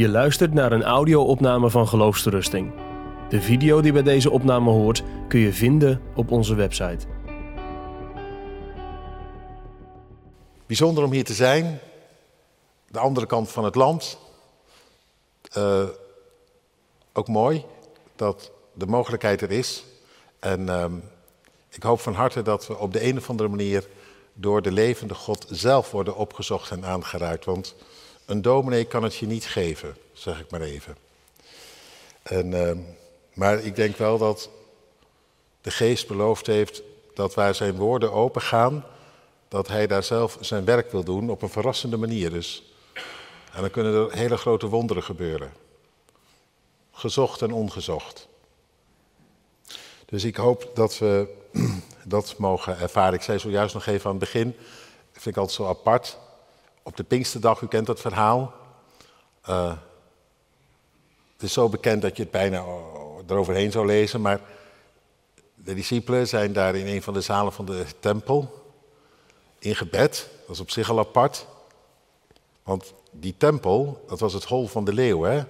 Je luistert naar een audio-opname van Geloofsterusting. De video die bij deze opname hoort kun je vinden op onze website. Bijzonder om hier te zijn. De andere kant van het land. Uh, ook mooi dat de mogelijkheid er is. En uh, ik hoop van harte dat we op de een of andere manier door de levende God zelf worden opgezocht en aangeraakt. Want een dominee kan het je niet geven, zeg ik maar even. En, uh, maar ik denk wel dat de geest beloofd heeft dat waar zijn woorden open gaan, dat hij daar zelf zijn werk wil doen op een verrassende manier. Dus, en dan kunnen er hele grote wonderen gebeuren. Gezocht en ongezocht. Dus ik hoop dat we dat mogen ervaren. Ik zei zojuist nog even aan het begin, vind ik altijd zo apart. Op de Pinksterdag, u kent dat verhaal. Uh, het is zo bekend dat je het bijna eroverheen zou lezen, maar de discipelen zijn daar in een van de zalen van de tempel in gebed. Dat is op zich al apart. Want die tempel, dat was het hol van de leeuw, hè?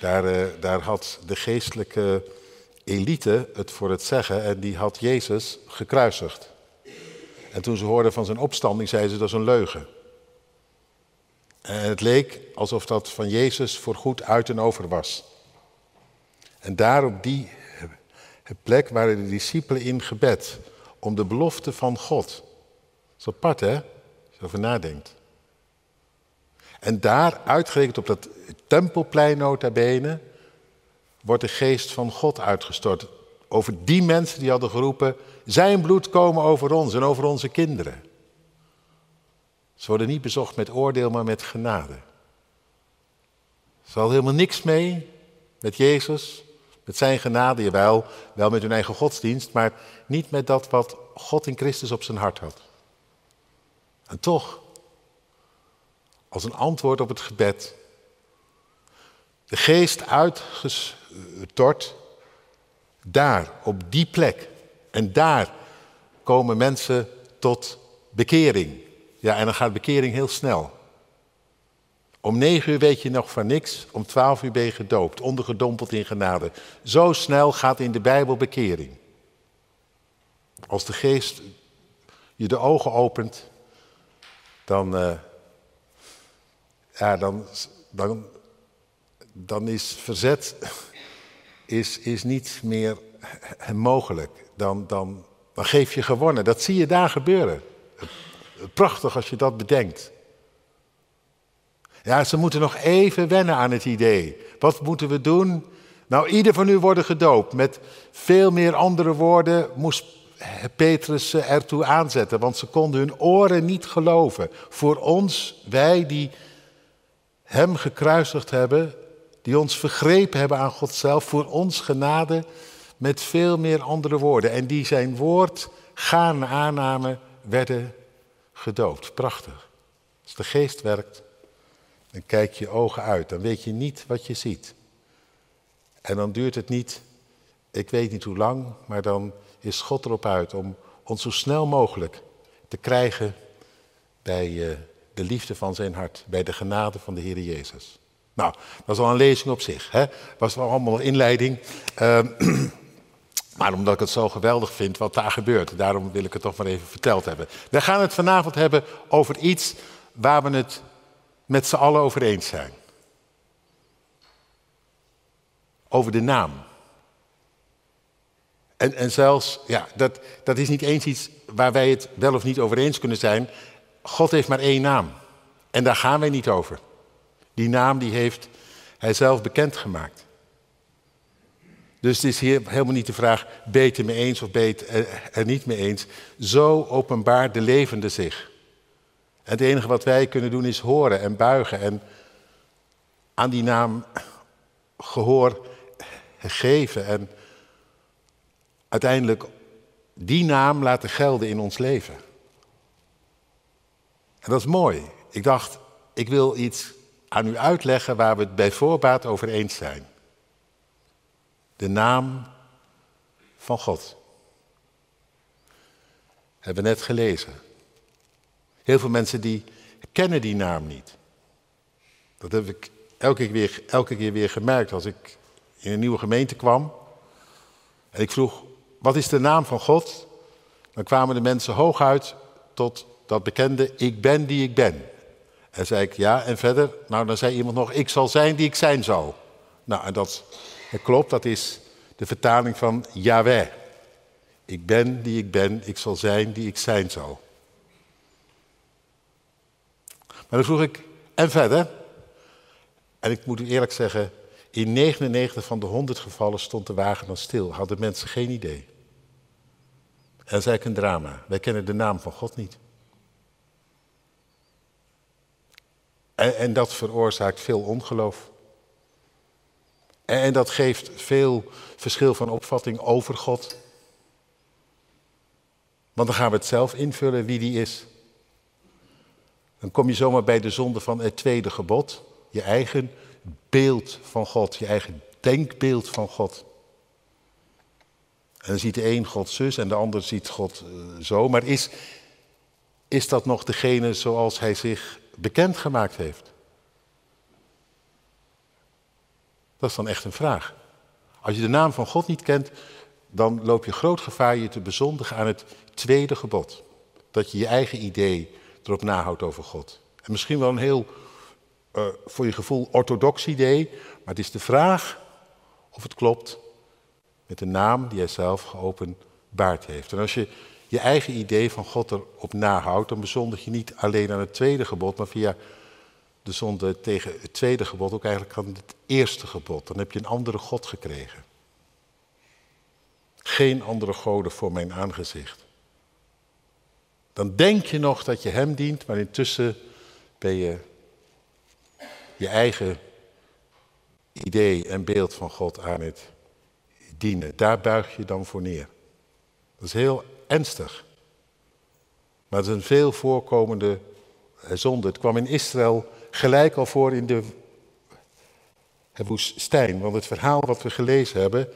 Daar, uh, daar had de geestelijke elite het voor het zeggen en die had Jezus gekruisigd. En toen ze hoorden van zijn opstanding, zeiden ze dat is een leugen. En het leek alsof dat van Jezus voorgoed uit en over was. En daar op die plek waren de discipelen in gebed om de belofte van God. Dat is apart hè, als je erover nadenkt. En daar, uitgerekend op dat tempelplein nota bene, wordt de geest van God uitgestort. Over die mensen die hadden geroepen, zijn bloed komen over ons en over onze kinderen. Ze worden niet bezocht met oordeel, maar met genade. Ze hadden helemaal niks mee met Jezus, met zijn genade, jawel, wel met hun eigen godsdienst, maar niet met dat wat God in Christus op zijn hart had. En toch, als een antwoord op het gebed, de geest uitgestort, daar, op die plek. En daar komen mensen tot bekering. Ja, en dan gaat bekering heel snel. Om negen uur weet je nog van niks, om twaalf uur ben je gedoopt, ondergedompeld in genade. Zo snel gaat in de Bijbel bekering. Als de geest je de ogen opent, dan, uh, ja, dan, dan, dan is verzet is, is niet meer mogelijk. Dan, dan, geef je gewonnen. Dat zie je daar gebeuren. Prachtig als je dat bedenkt. Ja, ze moeten nog even wennen aan het idee. Wat moeten we doen? Nou, ieder van u worden gedoopt. Met veel meer andere woorden moest Petrus ze ertoe aanzetten, want ze konden hun oren niet geloven. Voor ons, wij die hem gekruisigd hebben, die ons vergrepen hebben aan God zelf, voor ons genade met veel meer andere woorden. En die zijn woord gaan aannamen, werden gedoopt. Prachtig. Als de geest werkt, dan kijk je ogen uit. Dan weet je niet wat je ziet. En dan duurt het niet, ik weet niet hoe lang, maar dan is God erop uit om ons zo snel mogelijk te krijgen bij eh, de liefde van zijn hart, bij de genade van de Heer Jezus. Nou, dat is al een lezing op zich. Hè? Was wel allemaal inleiding. Uh, maar omdat ik het zo geweldig vind wat daar gebeurt, daarom wil ik het toch maar even verteld hebben. We gaan het vanavond hebben over iets waar we het met z'n allen over eens zijn. Over de naam. En, en zelfs, ja, dat, dat is niet eens iets waar wij het wel of niet over eens kunnen zijn. God heeft maar één naam. En daar gaan wij niet over. Die naam die heeft hij zelf bekendgemaakt. Dus het is hier helemaal niet de vraag, beter me eens of beter er niet mee eens. Zo openbaart de levende zich. En het enige wat wij kunnen doen is horen en buigen en aan die naam gehoor geven en uiteindelijk die naam laten gelden in ons leven. En dat is mooi. Ik dacht, ik wil iets aan u uitleggen waar we het bij voorbaat over eens zijn. De naam van God. Hebben we net gelezen. Heel veel mensen die kennen die naam niet. Dat heb ik elke keer, weer, elke keer weer gemerkt als ik in een nieuwe gemeente kwam. En ik vroeg, wat is de naam van God? Dan kwamen de mensen hooguit tot dat bekende, ik ben die ik ben. En zei ik, ja, en verder? Nou, dan zei iemand nog, ik zal zijn die ik zijn zal. Nou, en dat, dat klopt, dat is de vertaling van Yahweh. Ik ben die ik ben, ik zal zijn die ik zijn zal. Maar dan vroeg ik, en verder? En ik moet u eerlijk zeggen, in 99 van de 100 gevallen stond de wagen dan stil. Hadden mensen geen idee. En dan zei ik een drama. Wij kennen de naam van God niet. En, en dat veroorzaakt veel ongeloof. En, en dat geeft veel verschil van opvatting over God. Want dan gaan we het zelf invullen wie die is. Dan kom je zomaar bij de zonde van het tweede gebod. Je eigen beeld van God, je eigen denkbeeld van God. En dan ziet de een God zus en de ander ziet God uh, zo. Maar is, is dat nog degene zoals hij zich bekendgemaakt heeft? Dat is dan echt een vraag. Als je de naam van God niet kent, dan loop je groot gevaar je te bezondigen aan het tweede gebod. Dat je je eigen idee erop nahoudt over God. En misschien wel een heel, uh, voor je gevoel, orthodox idee, maar het is de vraag of het klopt met de naam die hij zelf geopenbaard heeft. En als je je eigen idee van God erop nahoudt, dan bezondig je niet alleen aan het tweede gebod, maar via de zonde tegen het tweede gebod ook eigenlijk aan het eerste gebod. Dan heb je een andere God gekregen. Geen andere goden voor mijn aangezicht. Dan denk je nog dat je hem dient, maar intussen ben je je eigen idee en beeld van God aan het dienen. Daar buig je dan voor neer. Dat is heel ernstig. Maar het is een veel voorkomende zonde. Het kwam in Israël gelijk al voor in de woestijn. Want het verhaal wat we gelezen hebben,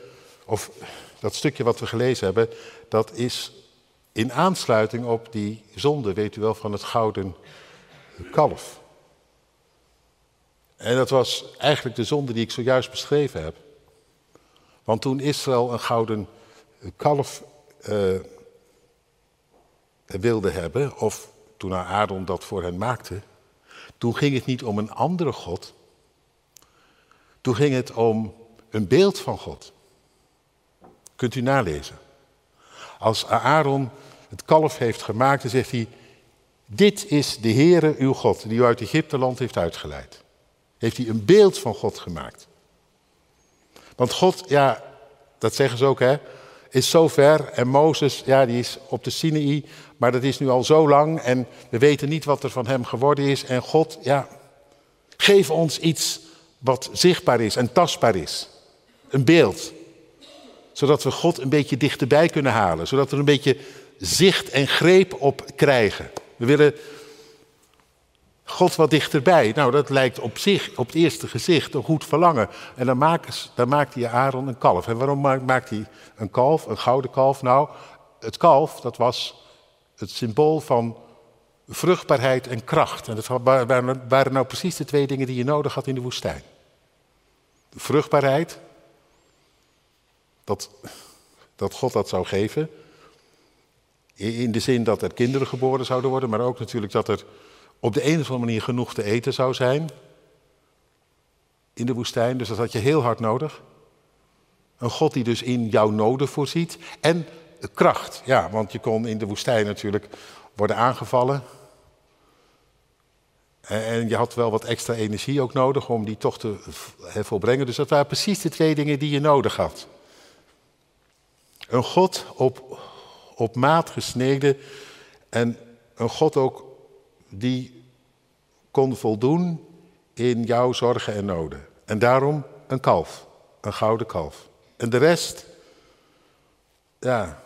of dat stukje wat we gelezen hebben, dat is in aansluiting op die zonde, weet u wel, van het gouden kalf. En dat was eigenlijk de zonde die ik zojuist beschreven heb. Want toen Israël een gouden kalf uh, wilde hebben, of toen Aaron dat voor hen maakte, toen ging het niet om een andere God. Toen ging het om een beeld van God. Kunt u nalezen. Als Aaron het kalf heeft gemaakt, dan zegt hij: Dit is de Heere uw God, die u uit Egypteland heeft uitgeleid. Heeft hij een beeld van God gemaakt. Want God, ja, dat zeggen ze ook, hè, is zo ver. En Mozes, ja, die is op de Sinaï, maar dat is nu al zo lang. En we weten niet wat er van hem geworden is. En God, ja, geef ons iets wat zichtbaar is en tastbaar is. Een beeld. Zodat we God een beetje dichterbij kunnen halen. Zodat we een beetje zicht en greep op krijgen. We willen God wat dichterbij. Nou, dat lijkt op zich, op het eerste gezicht, een goed verlangen. En dan, maakt, dan maakt hij Aaron een kalf. En waarom maakt hij een kalf, een gouden kalf? Nou, het kalf, dat was het symbool van vruchtbaarheid en kracht. En dat waren nou precies de twee dingen die je nodig had in de woestijn. Vruchtbaarheid, dat, dat God dat zou geven. In de zin dat er kinderen geboren zouden worden, maar ook natuurlijk dat er op de een of andere manier genoeg te eten zou zijn in de woestijn. Dus dat had je heel hard nodig. Een God die dus in jouw noden voorziet. En kracht, ja, want je kon in de woestijn natuurlijk worden aangevallen. En je had wel wat extra energie ook nodig om die toch te volbrengen. Dus dat waren precies de twee dingen die je nodig had. Een God op, op maat gesneden en een God ook die kon voldoen in jouw zorgen en noden. En daarom een kalf, een gouden kalf. En de rest, ja,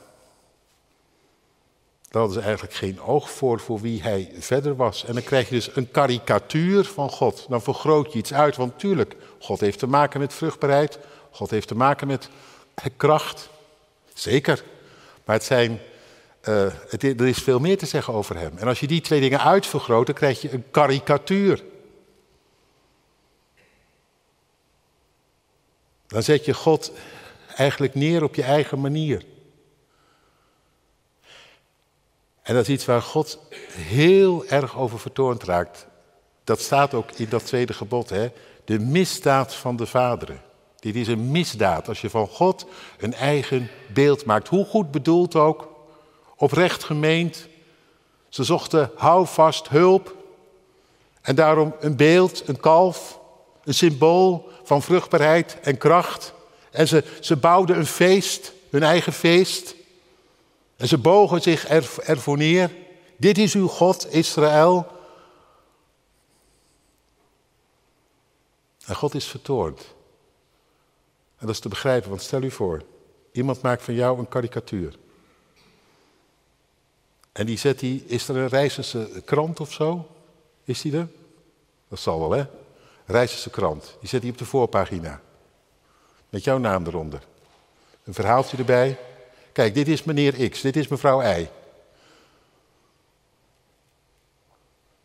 daar hadden ze eigenlijk geen oog voor, voor wie hij verder was. En dan krijg je dus een karikatuur van God. Dan vergroot je iets uit, want tuurlijk, God heeft te maken met vruchtbaarheid. God heeft te maken met kracht. Zeker. Maar het zijn het, er is veel meer te zeggen over hem. En als je die twee dingen uitvergroot, dan krijg je een karikatuur. Dan zet je God eigenlijk neer op je eigen manier. En dat is iets waar God heel erg over vertoornd raakt. Dat staat ook in dat tweede gebod, hè? de misdaad van de vaderen. Dit is een misdaad als je van God een eigen beeld maakt. Hoe goed bedoeld ook, oprecht gemeend. Ze zochten houvast, hulp. En daarom een beeld, een kalf, een symbool van vruchtbaarheid en kracht. En ze, ze bouwden een feest, hun eigen feest. En ze bogen zich er, ervoor neer. Dit is uw God, Israël. En God is vertoornd. En dat is te begrijpen, want stel u voor, iemand maakt van jou een karikatuur. En die zet die, is er een Rijssense krant of zo? Is die er? Dat zal wel, hè? Rijssense krant. Die zet die op de voorpagina. Met jouw naam eronder. Een verhaaltje erbij. Kijk, dit is meneer X, dit is mevrouw Y.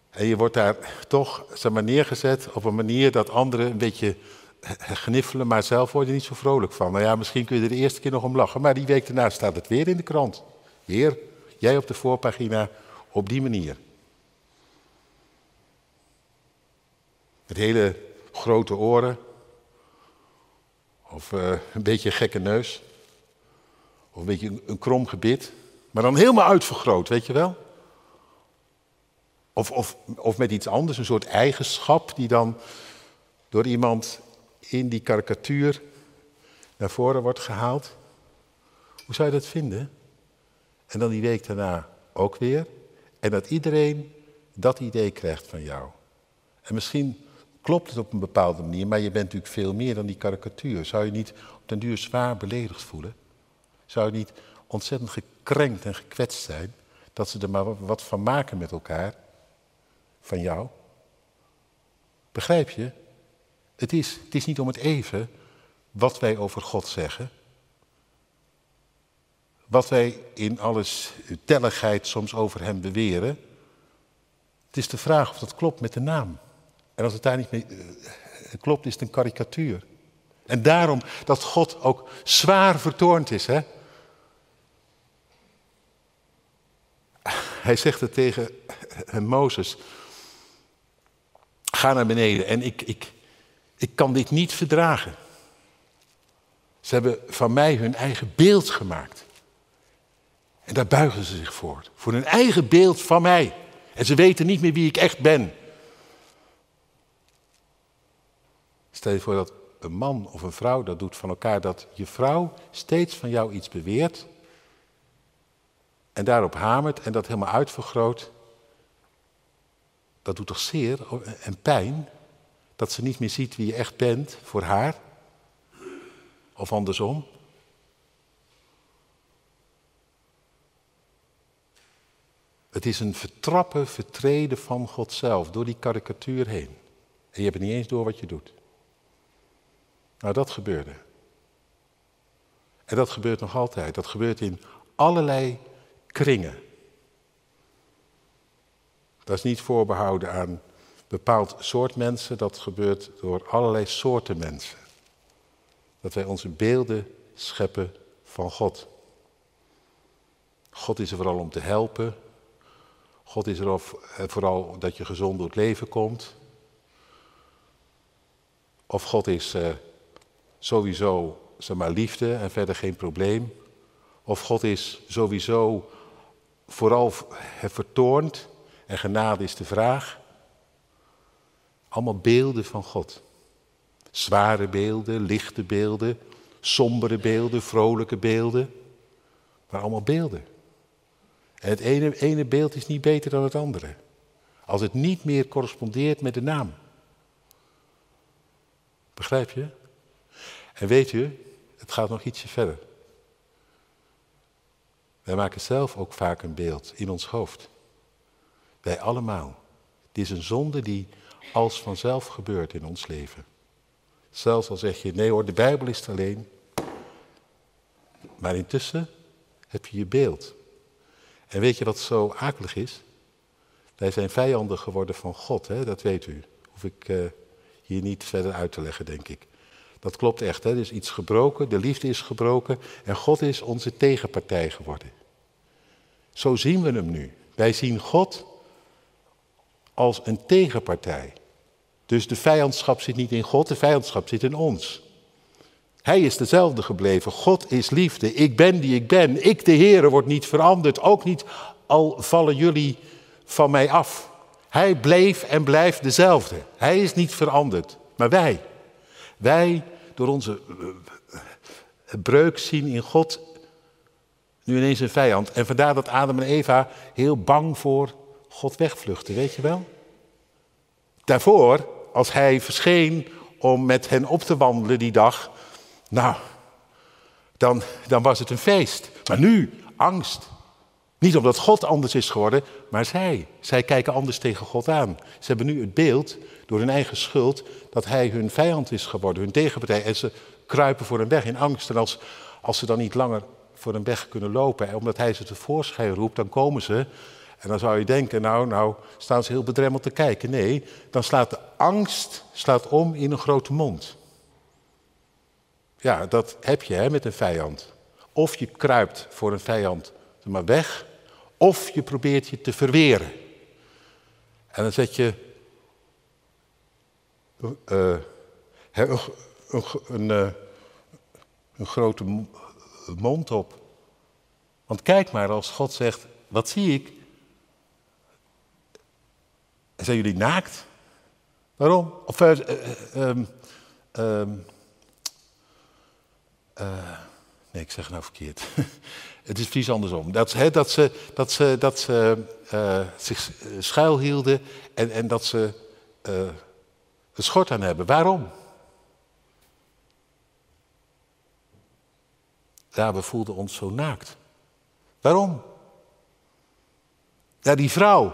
En je wordt daar toch zeg maar, neergezet op een manier dat anderen een beetje gniffelen, maar zelf word je niet zo vrolijk van. Nou ja, misschien kun je er de eerste keer nog om lachen, maar die week daarna staat het weer in de krant. Weer, jij op de voorpagina, op die manier. Met hele grote oren, of uh, een beetje een gekke neus, of een beetje een, een krom gebit, maar dan helemaal uitvergroot, weet je wel? Of, of, of met iets anders, een soort eigenschap die dan door iemand in die karikatuur naar voren wordt gehaald. Hoe zou je dat vinden? En dan die week daarna ook weer. En dat iedereen dat idee krijgt van jou. En misschien klopt het op een bepaalde manier, maar je bent natuurlijk veel meer dan die karikatuur. Zou je niet op den duur zwaar beledigd voelen? Zou je niet ontzettend gekrenkt en gekwetst zijn dat ze er maar wat van maken met elkaar? Van jou? Begrijp je? Het is, het is niet om het even wat wij over God zeggen. Wat wij in alles telligheid soms over hem beweren. Het is de vraag of dat klopt met de naam. En als het daar niet mee uh, klopt, is het een karikatuur. En daarom dat God ook zwaar vertoornd is. Hè? Hij zegt het tegen Mozes. Ga naar beneden en ik, ik, ik kan dit niet verdragen. Ze hebben van mij hun eigen beeld gemaakt. En daar buigen ze zich voor. Voor hun eigen beeld van mij. En ze weten niet meer wie ik echt ben. Stel je voor dat een man of een vrouw dat doet van elkaar, dat je vrouw steeds van jou iets beweert. En daarop hamert en dat helemaal uitvergroot. Dat doet toch zeer en pijn? Dat ze niet meer ziet wie je echt bent voor haar? Of andersom? Het is een vertrappen, vertreden van God zelf door die karikatuur heen. En je hebt niet eens door wat je doet. Nou, dat gebeurde. En dat gebeurt nog altijd. Dat gebeurt in allerlei kringen. Dat is niet voorbehouden aan bepaald soort mensen, dat gebeurt door allerlei soorten mensen. Dat wij onze beelden scheppen van God. God is er vooral om te helpen. God is er eh, vooral dat je gezond door het leven komt. Of God is uh, sowieso zeg maar, liefde en verder geen probleem. Of God is sowieso vooral vertoornd en genade is de vraag. Allemaal beelden van God. Zware beelden, lichte beelden, sombere beelden, vrolijke beelden. Maar allemaal beelden. Het ene, ene beeld is niet beter dan het andere. Als het niet meer correspondeert met de naam. Begrijp je? En weet je, het gaat nog ietsje verder. Wij maken zelf ook vaak een beeld in ons hoofd. Wij allemaal. Het is een zonde die als vanzelf gebeurt in ons leven. Zelfs al zeg je, nee hoor, de Bijbel is het alleen. Maar intussen heb je je beeld. En weet je wat zo akelig is? Wij zijn vijanden geworden van God, hè? dat weet u. Hoef ik uh, hier niet verder uit te leggen, denk ik. Dat klopt echt, hè? er is iets gebroken, de liefde is gebroken en God is onze tegenpartij geworden. Zo zien we hem nu. Wij zien God als een tegenpartij. Dus de vijandschap zit niet in God, de vijandschap zit in ons. Hij is dezelfde gebleven. God is liefde. Ik ben die ik ben. Ik, de Heer, word niet veranderd. Ook niet al vallen jullie van mij af. Hij bleef en blijft dezelfde. Hij is niet veranderd. Maar wij, wij door onze eh, breuk zien in God nu ineens een vijand. En vandaar dat Adam en Eva heel bang voor God wegvluchten, weet je wel? Daarvoor, als hij verscheen om met hen op te wandelen die dag, nou, dan, dan was het een feest. Maar nu, angst. Niet omdat God anders is geworden, maar zij. Zij kijken anders tegen God aan. Ze hebben nu het beeld, door hun eigen schuld, dat hij hun vijand is geworden, hun tegenpartij. En ze kruipen voor hem weg in angst. En als, als ze dan niet langer voor hem weg kunnen lopen, omdat hij ze tevoorschijn roept, dan komen ze. En dan zou je denken, nou, nou staan ze heel bedremmeld te kijken. Nee, dan slaat de angst slaat om in een grote mond. Ja, dat heb je hè, met een vijand. Of je kruipt voor een vijand maar weg, of je probeert je te verweren. En dan zet je uh, een, een, uh, een grote mond op. Want kijk maar, als God zegt, wat zie ik? Zijn jullie naakt? Waarom? Of, uh, um, um, nee, ik zeg nou verkeerd. Het is precies andersom. Dat, dat ze, dat ze, dat ze uh, zich schuilhielden en, en dat ze uh, een schort aan hebben. Waarom? Ja, we voelden ons zo naakt. Waarom? Ja, die vrouw.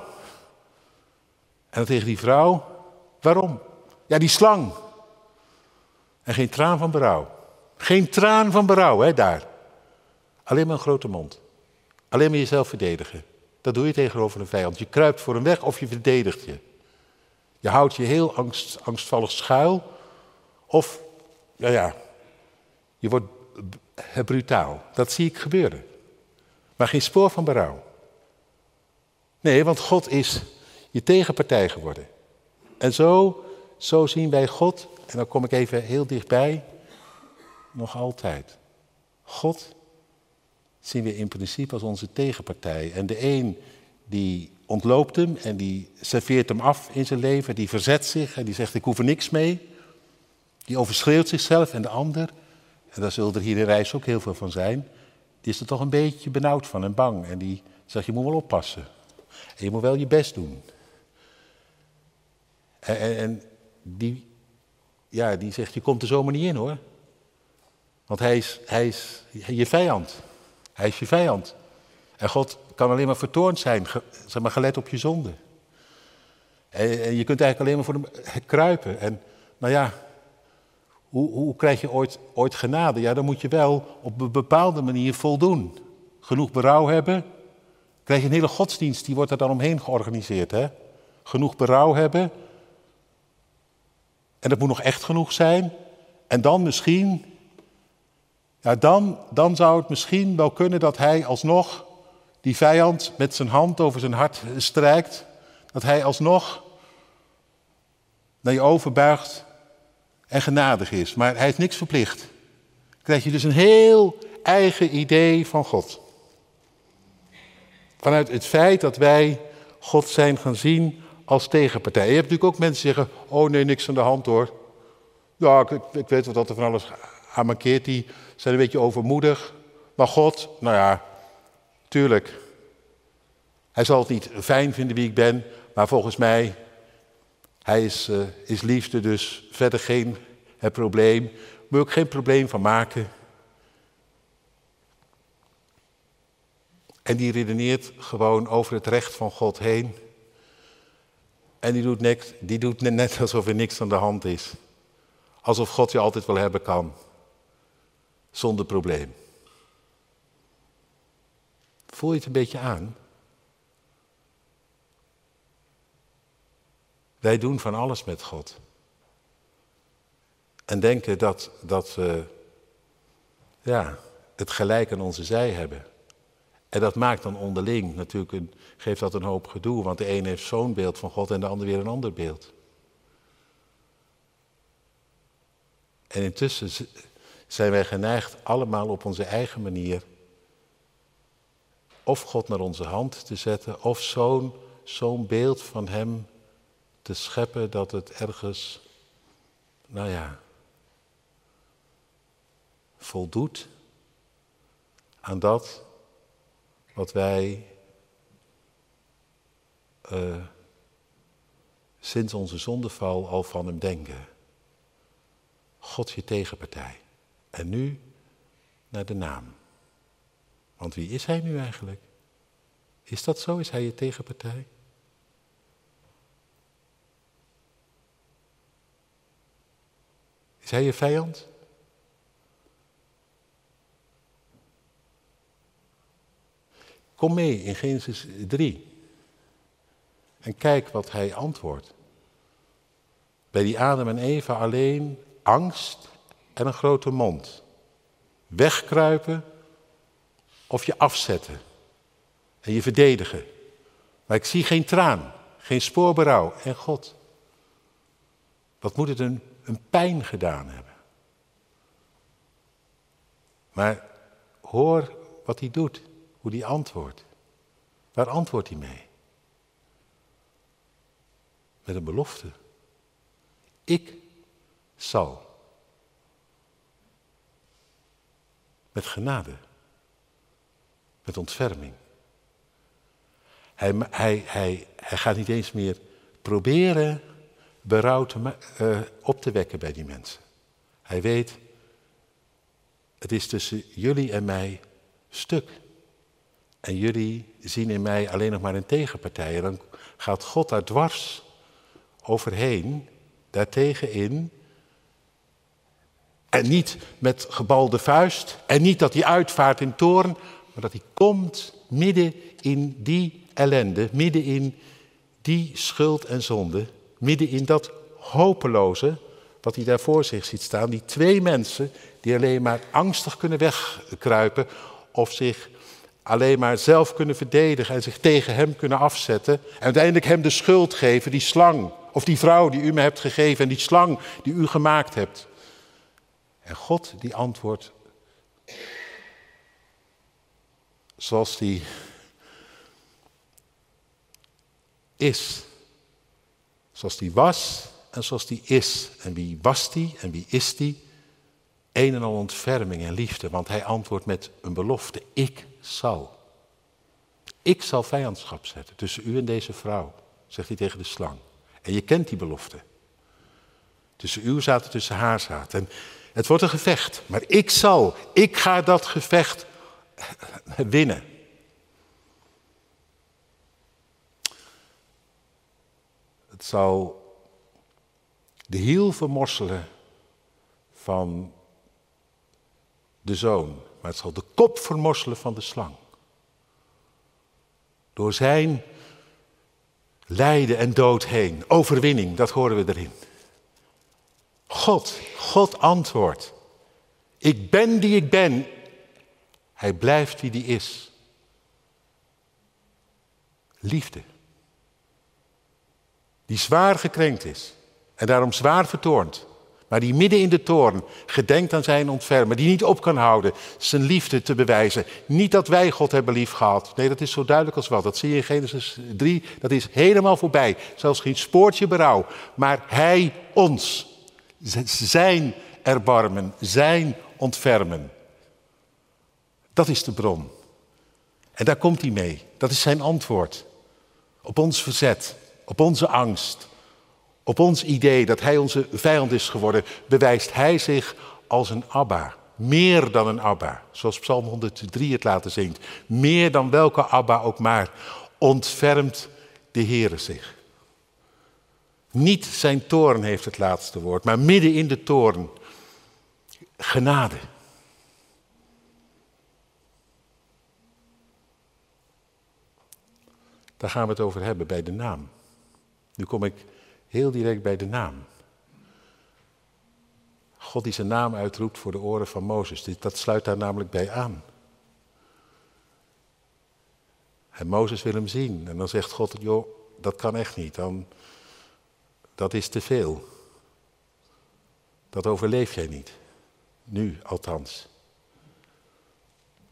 En dan tegen die vrouw, waarom? Ja, die slang. En geen traan van berouw. Geen traan van berouw, hè, daar. Alleen maar een grote mond. Alleen maar jezelf verdedigen. Dat doe je tegenover een vijand. Je kruipt voor hem weg of je verdedigt je. Je houdt je heel angst, angstvallig schuil. Of, ja ja, je wordt brutaal. Dat zie ik gebeuren. Maar geen spoor van berouw. Nee, want God is je tegenpartij geworden. En zo, zo zien wij God, en dan kom ik even heel dichtbij, nog altijd. God zien we in principe als onze tegenpartij. En de een die ontloopt hem en die serveert hem af in zijn leven, die verzet zich en die zegt ik hoef er niks mee. Die overschreeuwt zichzelf en de ander, en daar zullen er hier in reis ook heel veel van zijn, die is er toch een beetje benauwd van en bang. En die zegt je moet wel oppassen. En je moet wel je best doen. En, en, en die, ja, die zegt je komt er zomaar niet in hoor. Want hij is, je vijand. Hij is je vijand. En God kan alleen maar vertoornd zijn, zeg maar, gelet op je zonde. En, je kunt eigenlijk alleen maar voor hem kruipen. En nou ja, hoe, hoe krijg je ooit, ooit genade? Ja, dan moet je wel op een bepaalde manier voldoen. Genoeg berouw hebben. Krijg je een hele godsdienst, die wordt er dan omheen georganiseerd. Hè? Genoeg berouw hebben. En dat moet nog echt genoeg zijn. En dan misschien ja, dan, dan zou het misschien wel kunnen dat hij alsnog die vijand met zijn hand over zijn hart strijkt. Dat hij alsnog naar je overbuigt en genadig is. Maar hij is niks verplicht. krijg je dus een heel eigen idee van God. Vanuit het feit dat wij God zijn gaan zien als tegenpartij. Je hebt natuurlijk ook mensen die zeggen, oh nee, niks aan de hand hoor. Ja, ik, ik weet wat dat er van alles aan mankeert. Die zijn een beetje overmoedig. Maar God, nou ja, tuurlijk. Hij zal het niet fijn vinden wie ik ben, maar volgens mij, hij is, uh, is liefde, dus verder geen het probleem. Moet ook geen probleem van maken. En die redeneert gewoon over het recht van God heen. En die doet, net, die doet net alsof er niks aan de hand is. Alsof God je altijd wel hebben kan zonder probleem. Voel je het een beetje aan? Wij doen van alles met God. En denken dat, dat we ja, het gelijk aan onze zij hebben. En dat maakt dan onderling natuurlijk een, geeft dat een hoop gedoe, want de een heeft zo'n beeld van God en de ander weer een ander beeld. En intussen zijn wij geneigd allemaal op onze eigen manier of God naar onze hand te zetten, of zo'n zo'n beeld van Hem te scheppen dat het ergens, nou ja, voldoet aan dat wat wij uh, sinds onze zondeval al van Hem denken. God je tegenpartij. En nu naar de naam. Want wie is hij nu eigenlijk? Is dat zo? Is hij je tegenpartij? Is hij je vijand? Kom mee in Genesis 3 en kijk wat hij antwoordt. Bij die Adam en Eva alleen angst en een grote mond. Wegkruipen of je afzetten en je verdedigen. Maar ik zie geen traan, geen spoorberouw en God. Wat moet het een, een pijn gedaan hebben? Maar hoor wat hij doet, hoe hij antwoordt. Waar antwoordt hij mee? Met een belofte. Ik zal. Met genade. Met ontferming. Hij, hij, hij, hij gaat niet eens meer proberen berouw te, uh, op te wekken bij die mensen. Hij weet, het is tussen jullie en mij stuk. En jullie zien in mij alleen nog maar een tegenpartij. En dan gaat God daar dwars overheen, daartegen in. En niet met gebalde vuist. En niet dat hij uitvaart in toorn. Maar dat hij komt midden in die ellende. Midden in die schuld en zonde. Midden in dat hopeloze wat hij daar voor zich ziet staan. Die twee mensen die alleen maar angstig kunnen wegkruipen. Of zich alleen maar zelf kunnen verdedigen en zich tegen hem kunnen afzetten. En uiteindelijk hem de schuld geven, die slang. Of die vrouw die u me hebt gegeven en die slang die u gemaakt hebt. En God die antwoordt zoals die is. Zoals die was en zoals die is. En wie was die en wie is die? Een en al ontferming en liefde, want hij antwoordt met een belofte. Ik zal. Ik zal vijandschap zetten tussen u en deze vrouw, zegt hij tegen de slang. En je kent die belofte. Tussen u zaten, tussen haar zaten. En het wordt een gevecht, maar ik zal, ik ga dat gevecht winnen. Het zal de hiel vermorselen van de zoon, maar het zal de kop vermorselen van de slang. Door zijn lijden en dood heen, overwinning, dat horen we erin. God, God antwoordt. Ik ben die ik ben. Hij blijft wie die is. Liefde. Die zwaar gekrenkt is en daarom zwaar vertoornd. Maar die midden in de toorn gedenkt aan zijn ontfermen. Die niet op kan houden zijn liefde te bewijzen. Niet dat wij God hebben lief gehad. Nee, dat is zo duidelijk als wat. Dat zie je in Genesis 3. Dat is helemaal voorbij. Zelfs geen spoortje berouw. Maar hij ons. Zijn erbarmen. Zijn ontfermen. Dat is de bron. En daar komt hij mee. Dat is zijn antwoord. Op ons verzet. Op onze angst op ons idee dat hij onze vijand is geworden, bewijst hij zich als een Abba. Meer dan een Abba, zoals Psalm 103 het laten zingt. Meer dan welke Abba ook maar, ontfermt de Heere zich. Niet zijn toorn heeft het laatste woord, maar midden in de toorn genade. Daar gaan we het over hebben bij de naam. Nu kom ik heel direct bij de naam. God die zijn naam uitroept voor de oren van Mozes. Dat sluit daar namelijk bij aan. En Mozes wil hem zien. En dan zegt God, joh, dat kan echt niet. Dan, dat is te veel. Dat overleef jij niet. Nu althans.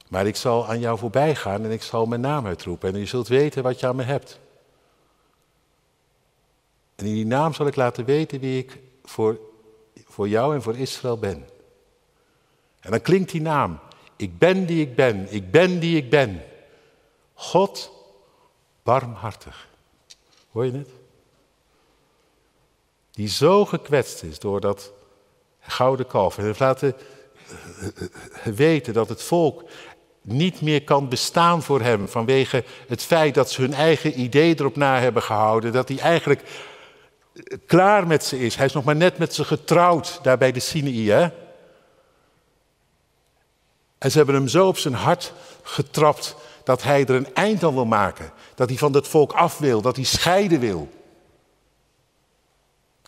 Maar ik zal aan jou voorbij gaan en ik zal mijn naam uitroepen. En je zult weten wat je aan me hebt. En in die naam zal ik laten weten wie ik voor, voor jou en voor Israël ben. En dan klinkt die naam. Ik ben die ik ben. Ik ben die ik ben. God barmhartig. Hoor je het? Die zo gekwetst is door dat gouden kalf. En heeft laten weten dat het volk niet meer kan bestaan voor hem vanwege het feit dat ze hun eigen idee erop na hebben gehouden. Dat hij eigenlijk klaar met ze is. Hij is nog maar net met ze getrouwd daar bij de Sinaï. Hè? En ze hebben hem zo op zijn hart getrapt dat hij er een eind aan wil maken. Dat hij van dat volk af wil, dat hij scheiden wil.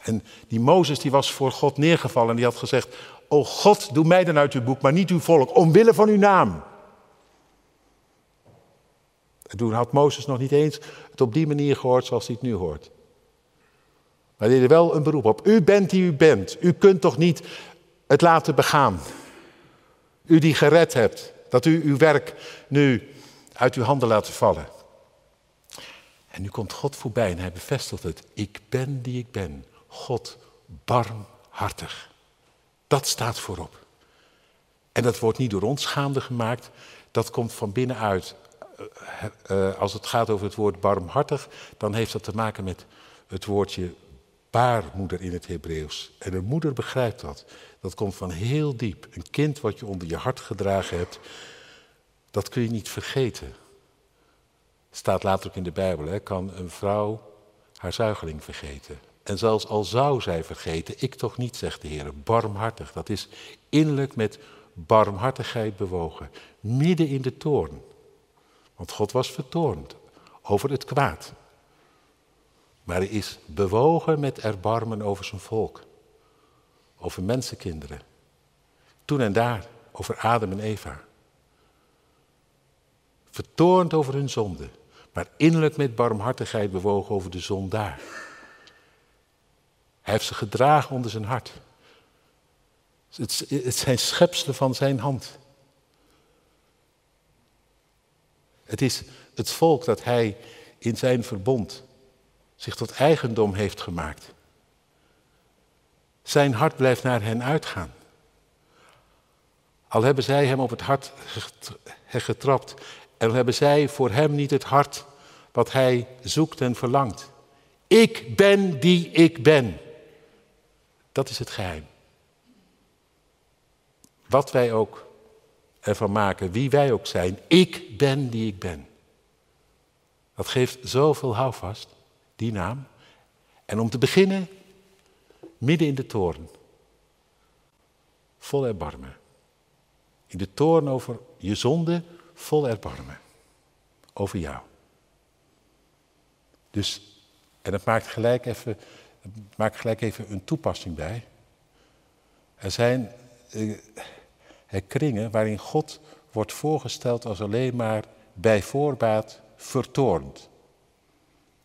En die Mozes die was voor God neergevallen en die had gezegd, O God, doe mij dan uit uw boek, maar niet uw volk, omwille van uw naam. En toen had Mozes nog niet eens het op die manier gehoord zoals hij het nu hoort. Maar hij deed er wel een beroep op. U bent die u bent. U kunt toch niet het laten begaan. U die gered hebt. Dat u uw werk nu uit uw handen laat vallen. En nu komt God voorbij en hij bevestigt het. Ik ben die ik ben. God barmhartig. Dat staat voorop. En dat wordt niet door ons gaande gemaakt. Dat komt van binnenuit. Uh, als het gaat over het woord barmhartig, dan heeft dat te maken met het woordje baarmoeder in het Hebreeuws. En een moeder begrijpt dat. Dat komt van heel diep. Een kind wat je onder je hart gedragen hebt, dat kun je niet vergeten. Staat later ook in de Bijbel, hè? kan een vrouw haar zuigeling vergeten. En zelfs al zou zij vergeten, ik toch niet, zegt de Heer. Barmhartig, dat is innerlijk met barmhartigheid bewogen. Midden in de toorn. Want God was vertoornd over het kwaad. Maar hij is bewogen met erbarmen over zijn volk. Over mensenkinderen. Toen en daar, over Adam en Eva. Vertoornd over hun zonde, maar innerlijk met barmhartigheid bewogen over de zondaar. Hij heeft ze gedragen onder zijn hart. Het, het zijn schepselen van zijn hand. Het is het volk dat hij in zijn verbond zich tot eigendom heeft gemaakt. Zijn hart blijft naar hen uitgaan. Al hebben zij hem op het hart getrapt en al hebben zij voor hem niet het hart wat hij zoekt en verlangt. Ik ben die ik ben. Dat is het geheim. Wat wij ook ervan maken, wie wij ook zijn, ik ben die ik ben. Dat geeft zoveel houvast, die naam. En om te beginnen, midden in de toren. Vol erbarmen. In de toren over je zonde, vol erbarmen. Over jou. Dus, en dat maakt gelijk even ik maak gelijk even een toepassing bij. Er zijn eh, kringen waarin God wordt voorgesteld als alleen maar bij voorbaat vertoornd.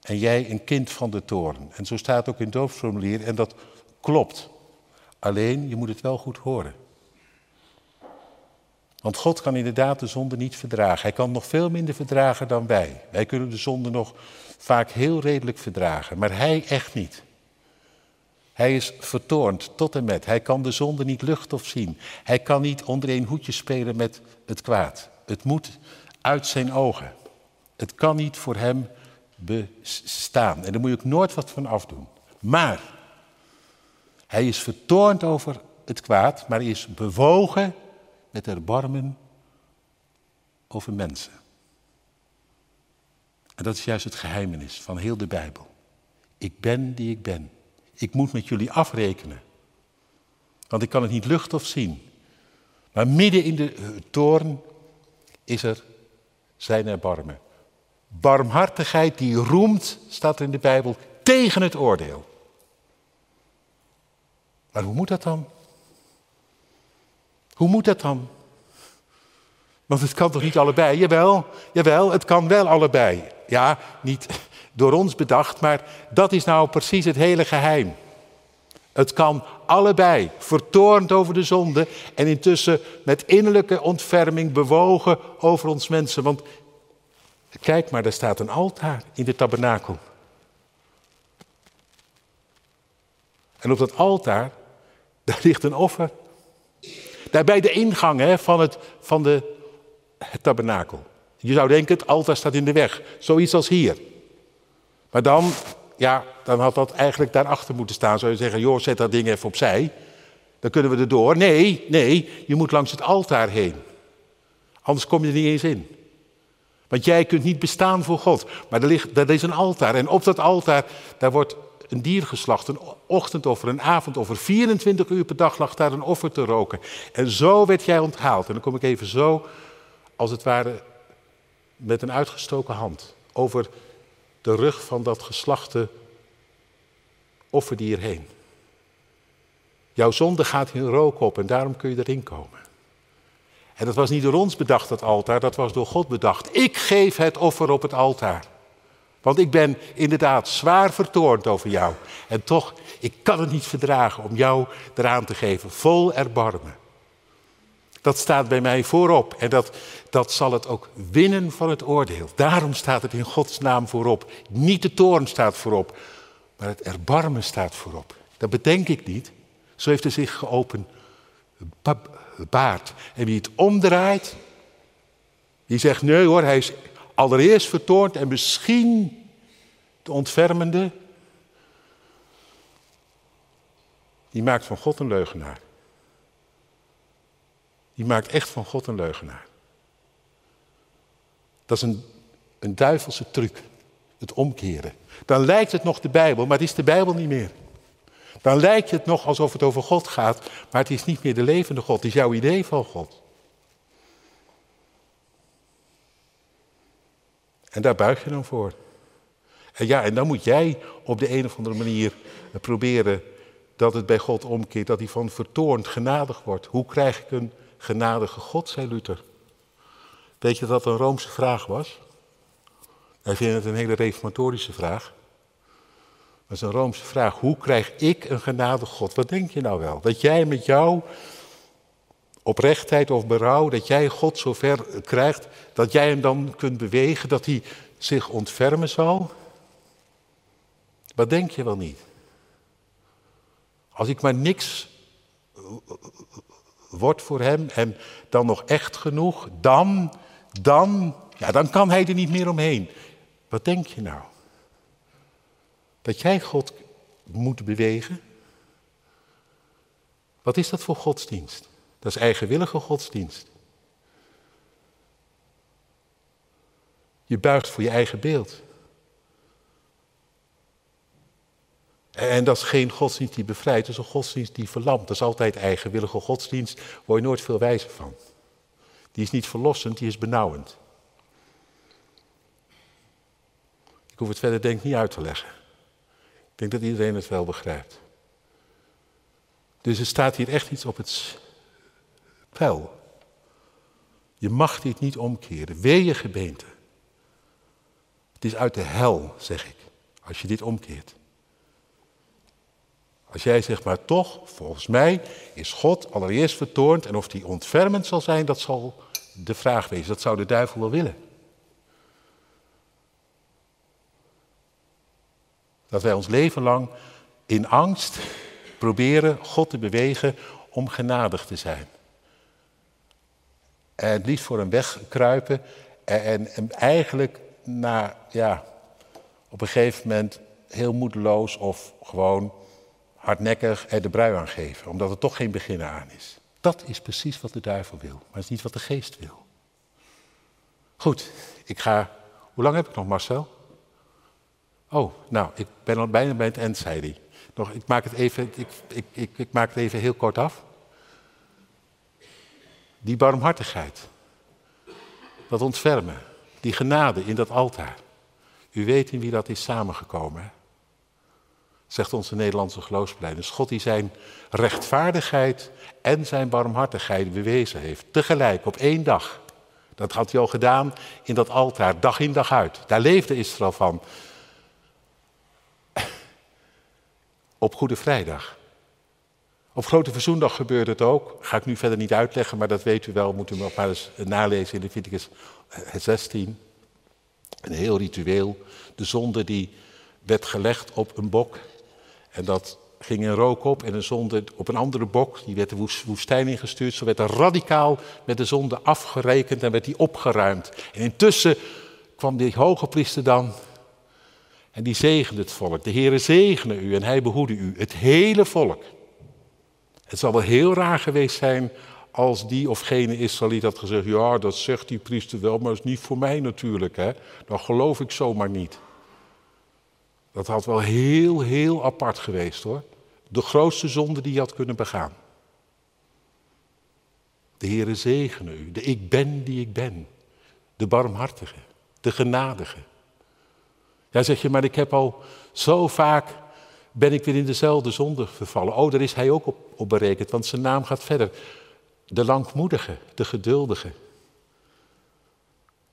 En jij een kind van de toorn. En zo staat ook in het en dat klopt. Alleen, je moet het wel goed horen. Want God kan inderdaad de zonde niet verdragen. Hij kan nog veel minder verdragen dan wij. Wij kunnen de zonde nog vaak heel redelijk verdragen, maar hij echt niet. Hij is vertoornd tot en met. Hij kan de zonde niet lucht of zien. Hij kan niet onder een hoedje spelen met het kwaad. Het moet uit zijn ogen. Het kan niet voor hem bestaan. En daar moet je ook nooit wat van afdoen. Maar hij is vertoornd over het kwaad, maar is bewogen met erbarmen over mensen. En dat is juist het geheimenis van heel de Bijbel. Ik ben die ik ben. Ik moet met jullie afrekenen. Want ik kan het niet lucht of zien. Maar midden in de eh, toorn is er zijn erbarmen. Barmhartigheid die roemt, staat er in de Bijbel, tegen het oordeel. Maar hoe moet dat dan? Hoe moet dat dan? Want het kan toch niet allebei? Jawel, jawel, het kan wel allebei. Ja, niet door ons bedacht, maar dat is nou precies het hele geheim. Het kan allebei, vertoornd over de zonde en intussen met innerlijke ontferming bewogen over ons mensen. Want kijk maar, daar staat een altaar in de tabernakel. En op dat altaar, daar ligt een offer. Daar bij de ingang hè, van, het, van de, het tabernakel. Je zou denken, het altaar staat in de weg. Zoiets als hier. Maar dan, ja, dan had dat eigenlijk daarachter moeten staan. Zou je zeggen, joh, zet dat ding even opzij. Dan kunnen we erdoor. Nee, nee, je moet langs het altaar heen. Anders kom je er niet eens in. Want jij kunt niet bestaan voor God. Maar er, ligt, er is een altaar. En op dat altaar, daar wordt een dier geslacht. Een ochtendoffer, een avondoffer. 24 uur per dag lag daar een offer te roken. En zo werd jij onthaald. En dan kom ik even zo, als het ware, met een uitgestoken hand. Over de rug van dat geslachte offerdier heen. Jouw zonde gaat in rook op en daarom kun je erin komen. En dat was niet door ons bedacht, dat altaar, dat was door God bedacht. Ik geef het offer op het altaar. Want ik ben inderdaad zwaar vertoornd over jou. En toch, ik kan het niet verdragen om jou eraan te geven, vol erbarmen. Dat staat bij mij voorop en dat, dat zal het ook winnen van het oordeel. Daarom staat het in Gods naam voorop. Niet de toorn staat voorop, maar het erbarmen staat voorop. Dat bedenk ik niet. Zo heeft er zich geopend baard. En wie het omdraait, die zegt nee hoor, hij is allereerst vertoornd en misschien de ontfermende. Die maakt van God een leugenaar. Die maakt echt van God een leugenaar. Dat is een, een duivelse truc, het omkeren. Dan lijkt het nog de Bijbel, maar het is de Bijbel niet meer. Dan lijkt het nog alsof het over God gaat, maar het is niet meer de levende God, het is jouw idee van God. En daar buig je dan voor. En ja, en dan moet jij op de een of andere manier proberen dat het bij God omkeert, dat hij van vertoornd genadig wordt. Hoe krijg ik een genadige God, zei Luther. Weet je dat dat een Roomse vraag was? Wij vinden het een hele reformatorische vraag. Dat is een Roomse vraag. Hoe krijg ik een genadige God? Wat denk je nou wel? Dat jij met jou oprechtheid of berouw, dat jij God zover krijgt, dat jij hem dan kunt bewegen, dat hij zich ontfermen zal? Wat denk je wel niet? Als ik maar niks word voor hem en dan nog echt genoeg, dan, dan, ja, dan kan hij er niet meer omheen. Wat denk je nou? Dat jij God moet bewegen? Wat is dat voor godsdienst? Dat is eigenwillige godsdienst. Je buigt voor je eigen beeld. En dat is geen godsdienst die bevrijdt, dat is een godsdienst die verlamt. Dat is altijd eigenwillige godsdienst, word je nooit veel wijzer van. Die is niet verlossend, die is benauwend. Ik hoef het verder denk niet uit te leggen. Ik denk dat iedereen het wel begrijpt. Dus er staat hier echt iets op het spel. Je mag dit niet omkeren. Wee je gebeente. Het is uit de hel, zeg ik, als je dit omkeert. Als jij zegt, maar toch, volgens mij is God allereerst vertoornd en of die ontfermend zal zijn, dat zal de vraag wezen. Dat zou de duivel wel willen. Dat wij ons leven lang in angst proberen God te bewegen om genadig te zijn. En liefst voor hem wegkruipen en, en eigenlijk na, ja, op een gegeven moment heel moedeloos of gewoon hardnekkig er de brui aan geven, omdat er toch geen begin aan is. Dat is precies wat de duivel wil, maar het is niet wat de geest wil. Goed, ik ga. Hoe lang heb ik nog, Marcel? Oh, nou, ik ben al bijna bij het eind, zei hij. Nog, ik, maak het even, ik, ik, ik, ik maak het even heel kort af. Die barmhartigheid, dat ontfermen, die genade in dat altaar. U weet in wie dat is samengekomen. Zegt onze Nederlandse geloofsbelijdenis. God die zijn rechtvaardigheid en zijn barmhartigheid bewezen heeft. Tegelijk, op één dag. Dat had hij al gedaan in dat altaar, dag in dag uit. Daar leefde Israël van. Op Goede Vrijdag. Op Grote Verzoendag gebeurde het ook. Ga ik nu verder niet uitleggen, maar dat weet u wel. Moet u maar eens nalezen in Leviticus 16. Een heel ritueel. De zonde die werd gelegd op een bok. En dat ging in rook op en een zonde op een andere bok. Die werd de woestijn ingestuurd. Zo werd er radicaal met de zonde afgerekend en werd die opgeruimd. En intussen kwam die hoge priester dan en die zegende het volk. De Heere zegene u en hij behoede u, het hele volk. Het zal wel heel raar geweest zijn als die of gene Israëliet had gezegd, ja dat zegt die priester wel, maar dat is niet voor mij natuurlijk. Hè? Dan geloof ik zomaar niet. Dat had wel heel, heel apart geweest hoor. De grootste zonde die je had kunnen begaan. De Heere zegene u, de ik ben die ik ben. De barmhartige, de genadige. Ja, zeg je, maar ik heb al zo vaak, ben ik weer in dezelfde zonde vervallen. Oh, daar is hij ook op, op berekend, want zijn naam gaat verder. De langmoedige, de geduldige.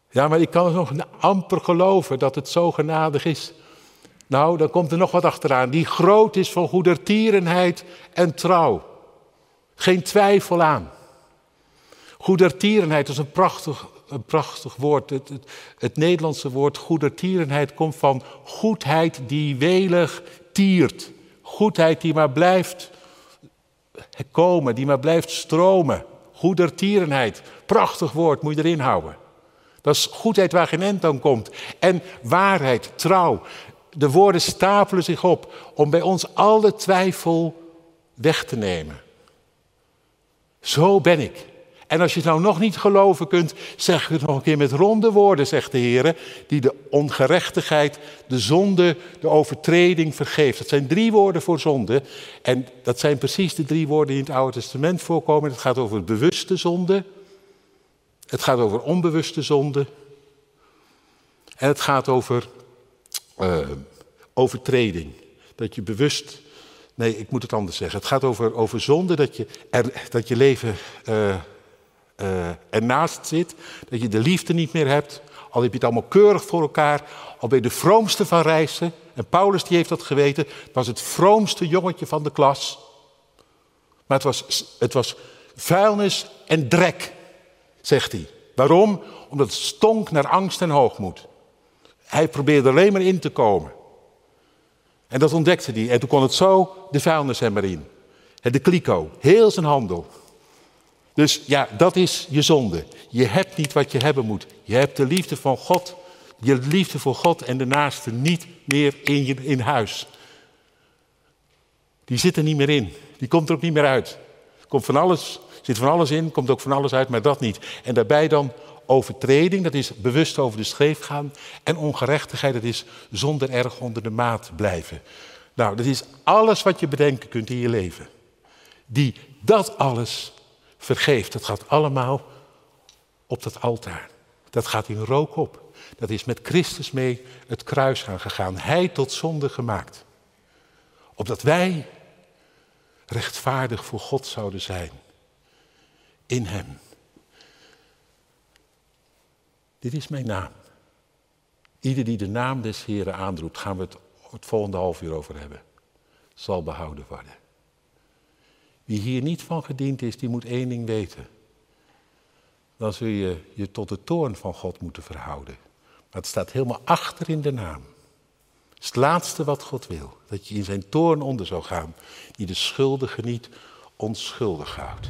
Ja, maar ik kan nog amper geloven dat het zo genadig is. Nou, dan komt er nog wat achteraan. Die groot is van goedertierenheid en trouw. Geen twijfel aan. Goedertierenheid is een prachtig, een prachtig woord. Het, het, het Nederlandse woord goedertierenheid komt van goedheid die welig tiert. Goedheid die maar blijft komen, die maar blijft stromen. Goedertierenheid, prachtig woord, moet je erin houden. Dat is goedheid waar geen end aan komt. En waarheid, trouw. De woorden stapelen zich op om bij ons alle twijfel weg te nemen. Zo ben ik. En als je het nou nog niet geloven kunt, zeg het nog een keer met ronde woorden, zegt de Heer, die de ongerechtigheid, de zonde, de overtreding vergeeft. Dat zijn drie woorden voor zonde. En dat zijn precies de drie woorden die in het Oude Testament voorkomen. Het gaat over bewuste zonde, het gaat over onbewuste zonde en het gaat over uh, overtreding. Dat je bewust. Nee, ik moet het anders zeggen. Het gaat over, over zonde, dat je, dat je leven uh, uh, ernaast zit. Dat je de liefde niet meer hebt. Al heb je het allemaal keurig voor elkaar. Al ben je de vroomste van reizen. En Paulus die heeft dat geweten. Het was het vroomste jongetje van de klas. Maar het was, het was vuilnis en drek, zegt hij. Waarom? Omdat het stonk naar angst en hoogmoed. Hij probeerde alleen maar in te komen. En dat ontdekte hij. En toen kon het zo de vuilnisemmer in. De kliko, heel zijn handel. Dus ja, dat is je zonde. Je hebt niet wat je hebben moet. Je hebt de liefde van God, je liefde voor God en de naaste niet meer in, je, in huis. Die zit er niet meer in. Die komt er ook niet meer uit. Komt van alles, zit van alles in, komt ook van alles uit, maar dat niet. En daarbij dan overtreding, dat is bewust over de scheef gaan. En ongerechtigheid, dat is zonder erg onder de maat blijven. Nou, dat is alles wat je bedenken kunt in je leven. Die dat alles vergeeft. Dat gaat allemaal op dat altaar. Dat gaat in rook op. Dat is met Christus mee het kruis aangegaan. Hij tot zonde gemaakt. Opdat wij rechtvaardig voor God zouden zijn. In Hem. Dit is mijn naam. Ieder die de naam des Heren aanroept, gaan we het het volgende half uur over hebben, zal behouden worden. Wie hier niet van gediend is, die moet één ding weten. Dan zul je je tot de toorn van God moeten verhouden. Maar het staat helemaal achter in de naam. Het is het laatste wat God wil. Dat je in zijn toorn onder zou gaan. Die de schuldige niet onschuldig houdt.